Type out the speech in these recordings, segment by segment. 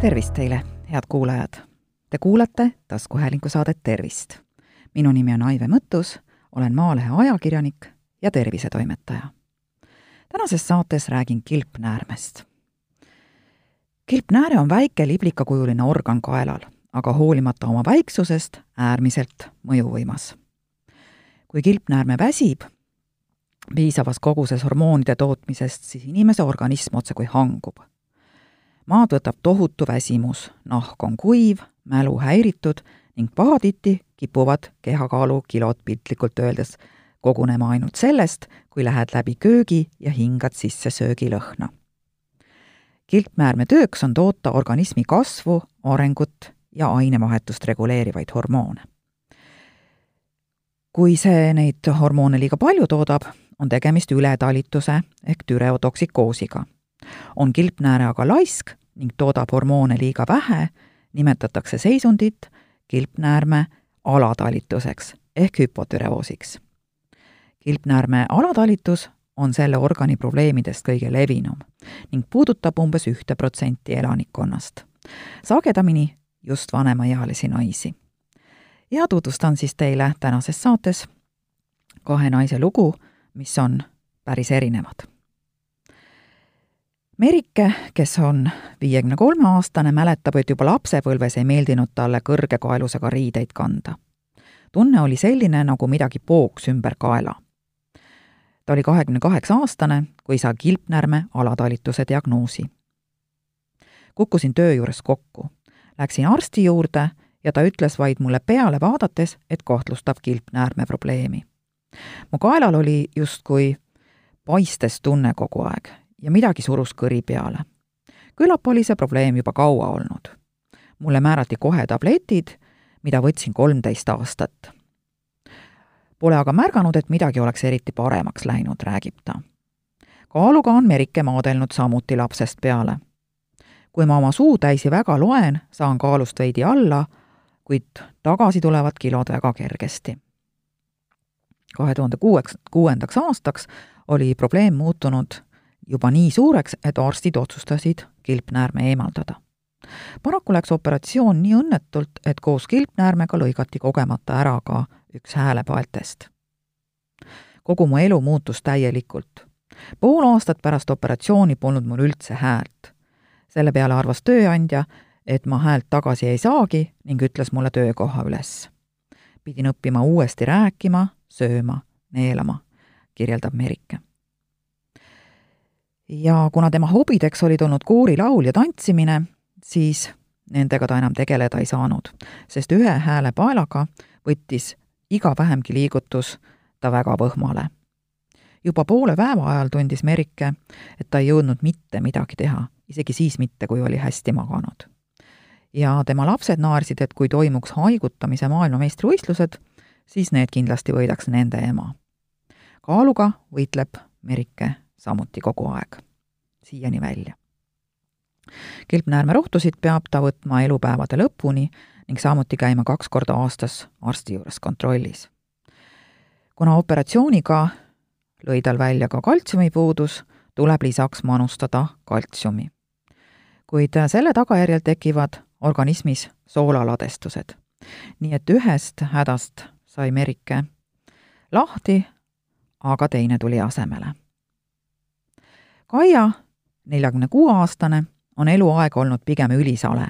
tervist teile, head kuulajad! Te kuulate taskuhäälingu saadet Tervist. minu nimi on Aive Mõttus, olen Maalehe ajakirjanik ja tervisetoimetaja. tänases saates räägin kilpnäärmest. kilpnääre on väike liblikakujuline organ kaelal, aga hoolimata oma väiksusest äärmiselt mõjuvõimas. kui kilpnäärme väsib, piisavas koguses hormoonide tootmisest, siis inimese organism otsekui hangub maad võtab tohutu väsimus, nahk on kuiv, mälu häiritud ning pahatiti kipuvad kehakaalu kilod piltlikult öeldes kogunema ainult sellest, kui lähed läbi köögi ja hingad sisse söögilõhna. kilpmäärme tööks on toota organismi kasvu, arengut ja ainevahetust reguleerivaid hormoone. kui see neid hormoone liiga palju toodab, on tegemist ületalituse ehk türeotoksikoosiga on kilpnääre aga laisk ning toodab hormoone liiga vähe, nimetatakse seisundit kilpnäärme alatalituseks ehk hüpotüreoosiks. kilpnäärme alatalitus on selle organi probleemidest kõige levinum ning puudutab umbes ühte protsenti elanikkonnast. sagedamini just vanemaealisi naisi. ja tutvustan siis teile tänases saates kahe naise lugu, mis on päris erinevad Merike, kes on viiekümne kolme aastane, mäletab, et juba lapsepõlves ei meeldinud talle kõrge kaelusega riideid kanda. tunne oli selline, nagu midagi pooks ümber kaela. ta oli kahekümne kaheksa aastane, kui sai kilpnärme alatalituse diagnoosi. kukkusin töö juures kokku. Läksin arsti juurde ja ta ütles vaid mulle peale vaadates, et kahtlustab kilpnäärme probleemi. mu kaelal oli justkui paistes tunne kogu aeg ja midagi surus kõri peale. küllap oli see probleem juba kaua olnud. mulle määrati kohe tabletid, mida võtsin kolmteist aastat. Pole aga märganud, et midagi oleks eriti paremaks läinud, räägib ta. kaaluga on Merike maadelnud samuti lapsest peale. kui ma oma suutäisi väga loen, saan kaalust veidi alla, kuid tagasi tulevad kilod väga kergesti. kahe tuhande kuueks, kuuendaks aastaks oli probleem muutunud juba nii suureks, et arstid otsustasid kilpnäärme eemaldada. paraku läks operatsioon nii õnnetult, et koos kilpnäärmega lõigati kogemata ära ka üks häälepaeltest. kogu mu elu muutus täielikult. pool aastat pärast operatsiooni polnud mul üldse häält. selle peale arvas tööandja, et ma häält tagasi ei saagi ning ütles mulle töökoha üles. pidin õppima uuesti rääkima, sööma, neelama, kirjeldab Merike ja kuna tema hobideks olid olnud koorilaul ja tantsimine, siis nendega ta enam tegeleda ei saanud, sest ühe hääle paelaga võttis iga vähemgi liigutus ta väga võhmale. juba poole päeva ajal tundis Merike, et ta ei jõudnud mitte midagi teha, isegi siis mitte, kui oli hästi maganud. ja tema lapsed naersid, et kui toimuks haigutamise maailmameistrivõistlused, siis need kindlasti võidaks nende ema. kaaluga võitleb Merike samuti kogu aeg, siiani välja. kilpnäärmerohtusid peab ta võtma elupäevade lõpuni ning samuti käima kaks korda aastas arsti juures kontrollis. kuna operatsiooniga lõi tal välja ka kaltsiumipuudus, tuleb lisaks manustada kaltsiumi. kuid selle tagajärjel tekivad organismis soolaladestused. nii et ühest hädast sai Merike lahti, aga teine tuli asemele Kaia, neljakümne kuue aastane, on eluaeg olnud pigem ülisale,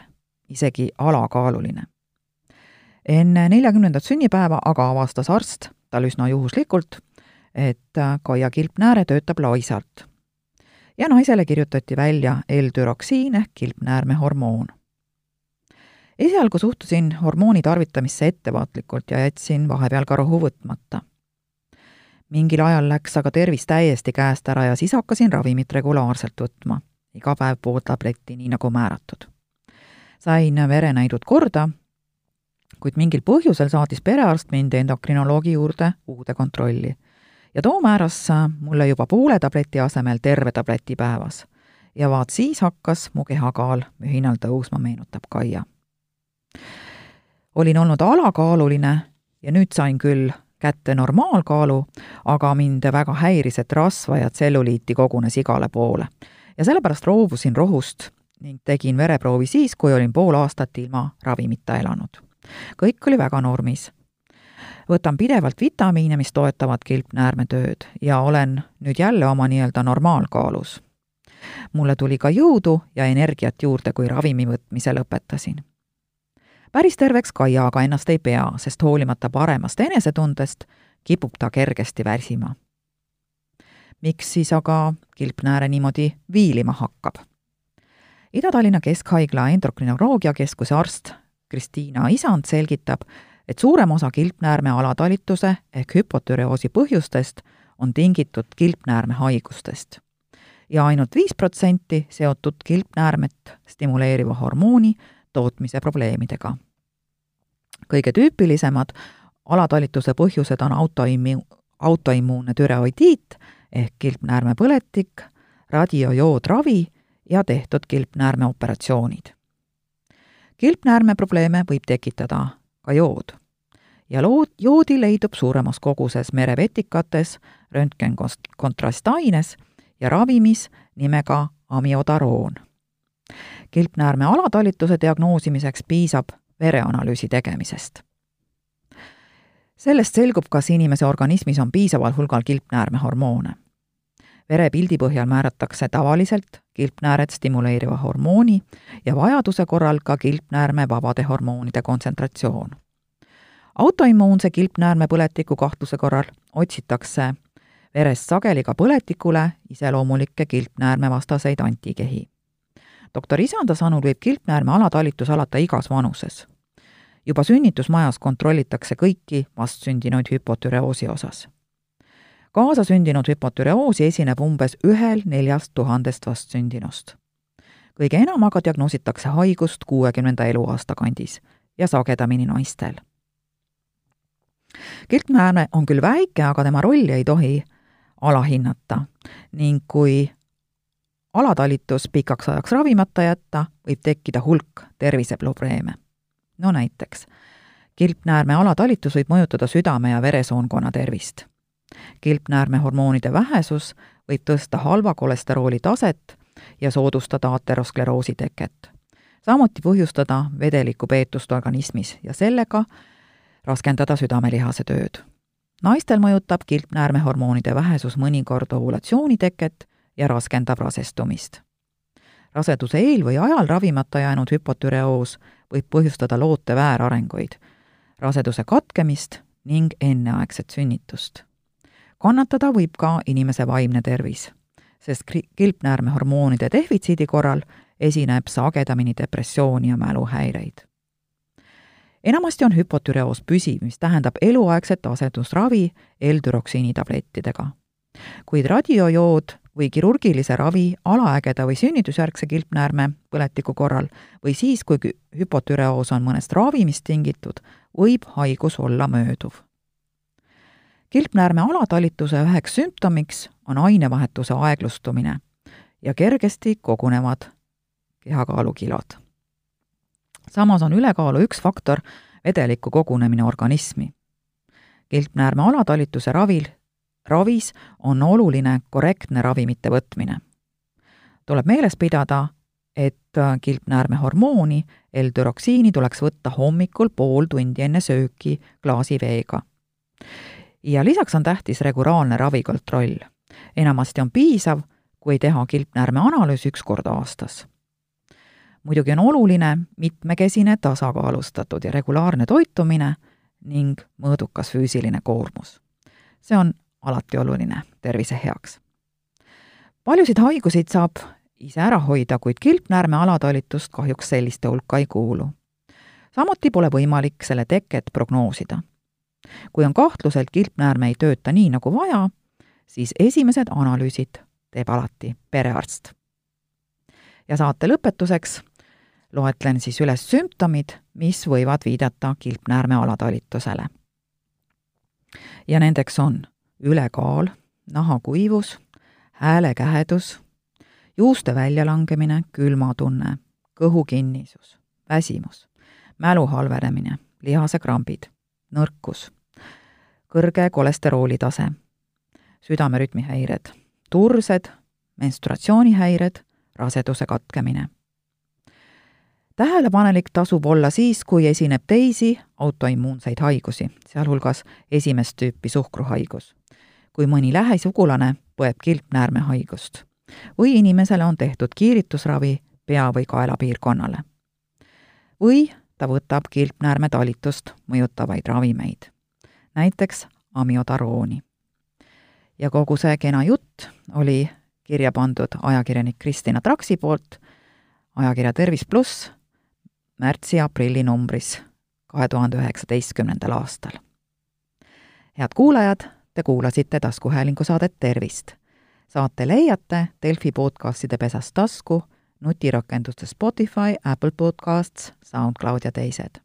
isegi alakaaluline. enne neljakümnendat sünnipäeva aga avastas arst tal üsna juhuslikult, et Kaia kilpnääre töötab laisalt. ja naisele kirjutati välja L-düroksiin ehk kilpnäärmehormoon. esialgu suhtusin hormooni tarvitamisse ettevaatlikult ja jätsin vahepeal ka rohu võtmata mingil ajal läks aga tervis täiesti käest ära ja siis hakkasin ravimit regulaarselt võtma. iga päev pool tabletti, nii nagu määratud. sain verenäidud korda, kuid mingil põhjusel saatis perearst mind endokrinoloogi juurde uude kontrolli. ja too määras mulle juba poole tableti asemel terve tableti päevas. ja vaat siis hakkas mu kehakaal mühinal tõusma, meenutab Kaia. olin olnud alakaaluline ja nüüd sain küll kätte normaalkaalu, aga mind väga häiris, et rasva ja tselluliiti kogunes igale poole. ja sellepärast loobusin rohust ning tegin vereproovi siis, kui olin pool aastat ilma ravimita elanud. kõik oli väga normis. võtan pidevalt vitamiine, mis toetavad kilpnäärme tööd ja olen nüüd jälle oma nii-öelda normaalkaalus. mulle tuli ka jõudu ja energiat juurde, kui ravimi võtmise lõpetasin päris terveks Kaia aga ennast ei pea, sest hoolimata paremast enesetundest kipub ta kergesti väsima. miks siis aga kilpnääre niimoodi viilima hakkab? Ida-Tallinna Keskhaigla endokrinoloogia keskuse arst Kristiina Isand selgitab, et suurem osa kilpnäärme alatalituse ehk hüpotüreoosi põhjustest on tingitud kilpnäärme haigustest ja ainult viis protsenti seotud kilpnäärmet stimuleeriva hormooni tootmise probleemidega. Kõige tüüpilisemad alatalituse põhjused on autoimmu-, autoimmuunne türeoidiit ehk kilpnäärmepõletik, radiojoodravi ja tehtud kilpnäärmeoperatsioonid. kilpnäärme probleeme võib tekitada ka jood ja lood, joodi leidub suuremas koguses merevetikates, röntgenkontrastaines ja ravimis nimega amiodaroon. kilpnäärme alatalituse diagnoosimiseks piisab vereanalüüsi tegemisest sellest selgub, kas inimese organismis on piisaval hulgal kilpnäärmehormoone. verepildi põhjal määratakse tavaliselt kilpnääret stimuleeriva hormooni ja vajaduse korral ka kilpnäärme vabade hormoonide kontsentratsioon. autoimmuunse kilpnäärmepõletiku kahtluse korral otsitakse verest sageli ka põletikule iseloomulikke kilpnäärmevastaseid antikehi. Doktor Isanda sõnul võib kilpnäärme alatalitus alata igas vanuses juba sünnitusmajas kontrollitakse kõiki vastsündinuid hüpotüreoosi osas. kaasasündinud hüpotüreoosi esineb umbes ühel neljast tuhandest vastsündinust. kõige enam aga diagnoositakse haigust kuuekümnenda eluaasta kandis ja sagedamini naistel. kilpnääne on küll väike, aga tema rolli ei tohi alahinnata ning kui alatalitus pikaks ajaks ravimata jätta, võib tekkida hulk terviseprobleeme no näiteks, kilpnäärme alatalitus võib mõjutada südame- ja veresoonkonna tervist. kilpnäärme hormoonide vähesus võib tõsta halva kolesterooli taset ja soodustada ateroskleroosi teket. samuti põhjustada vedeliku peetust organismis ja sellega raskendada südamelihase tööd. naistel mõjutab kilpnäärme hormoonide vähesus mõnikord ovulatsiooni teket ja raskendab rasestumist. raseduse eel või ajal ravimata jäänud hüpotüreoos võib põhjustada loote väärarenguid, raseduse katkemist ning enneaegset sünnitust. kannatada võib ka inimese vaimne tervis, sest kilpnäärmehormoonide defitsiidi korral esineb sagedamini depressiooni ja mäluhäireid. enamasti on hüpotüreoos püsiv, mis tähendab eluaegset asendusravi L-düroksiini tablettidega. kuid radiojood või kirurgilise ravi alaägeda või sünnitusjärgse kilpnäärme põletiku korral või siis, kui hüpotüreoos on mõnest ravimist tingitud, võib haigus olla mööduv. kilpnäärme alatalituse üheks sümptomiks on ainevahetuse aeglustumine ja kergesti kogunevad kehakaalukilod. samas on ülekaalu üks faktor vedeliku kogunemine organismi. kilpnäärme alatalituse ravil ravis on oluline korrektne ravimite võtmine. tuleb meeles pidada, et kilpnäärmehormooni L-düroksiini tuleks võtta hommikul pool tundi enne sööki klaasi veega. ja lisaks on tähtis regulaarne ravikontroll. enamasti on piisav, kui teha kilpnäärme analüüs üks kord aastas. muidugi on oluline mitmekesine, tasakaalustatud ja regulaarne toitumine ning mõõdukas füüsiline koormus. see on alati oluline tervise heaks. paljusid haigusid saab ise ära hoida, kuid kilpnäärme alatalitust kahjuks selliste hulka ei kuulu. samuti pole võimalik selle teket prognoosida. kui on kahtlus, et kilpnäärme ei tööta nii, nagu vaja, siis esimesed analüüsid teeb alati perearst. ja saate lõpetuseks loetlen siis üles sümptomid, mis võivad viidata kilpnäärme alatalitusele. ja nendeks on ülekaal, nahakuivus, häälekähedus, juuste väljalangemine, külmatunne, kõhukinnisus, väsimus, mälu halvenemine, lihasekrambid, nõrkus, kõrge kolesterooli tase, südamerütmihäired, tursed, menstruatsioonihäired, raseduse katkemine. tähelepanelik tasub olla siis, kui esineb teisi autoimmuunseid haigusi, sealhulgas esimest tüüpi suhkruhaigus. Kui mõni lähisugulane põeb kilpnäärmehaigust või inimesele on tehtud kiiritusravi pea- või kaelapiirkonnale. või ta võtab kilpnäärmetalitust mõjutavaid ravimeid, näiteks amiodarooni. ja kogu see kena jutt oli kirja pandud ajakirjanik Kristina Traksi poolt ajakirja Tervis pluss märtsi-aprilli numbris kahe tuhande üheksateistkümnendal aastal. head kuulajad, te kuulasite taskuhäälingu saadet Tervist. saate leiate Delfi podcastide pesast tasku, nutirakenduste Spotify, Apple Podcasts, SoundCloud ja teised.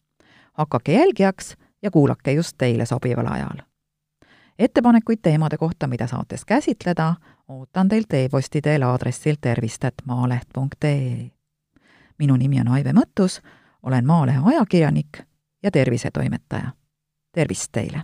hakake jälgijaks ja kuulake just teile sobival ajal. ettepanekuid teemade kohta, mida saates käsitleda, ootan teilt e-posti teel aadressil tervist.maaleht.ee. minu nimi on Aive Mõttus olen Maalehe ajakirjanik ja tervisetoimetaja. tervist teile!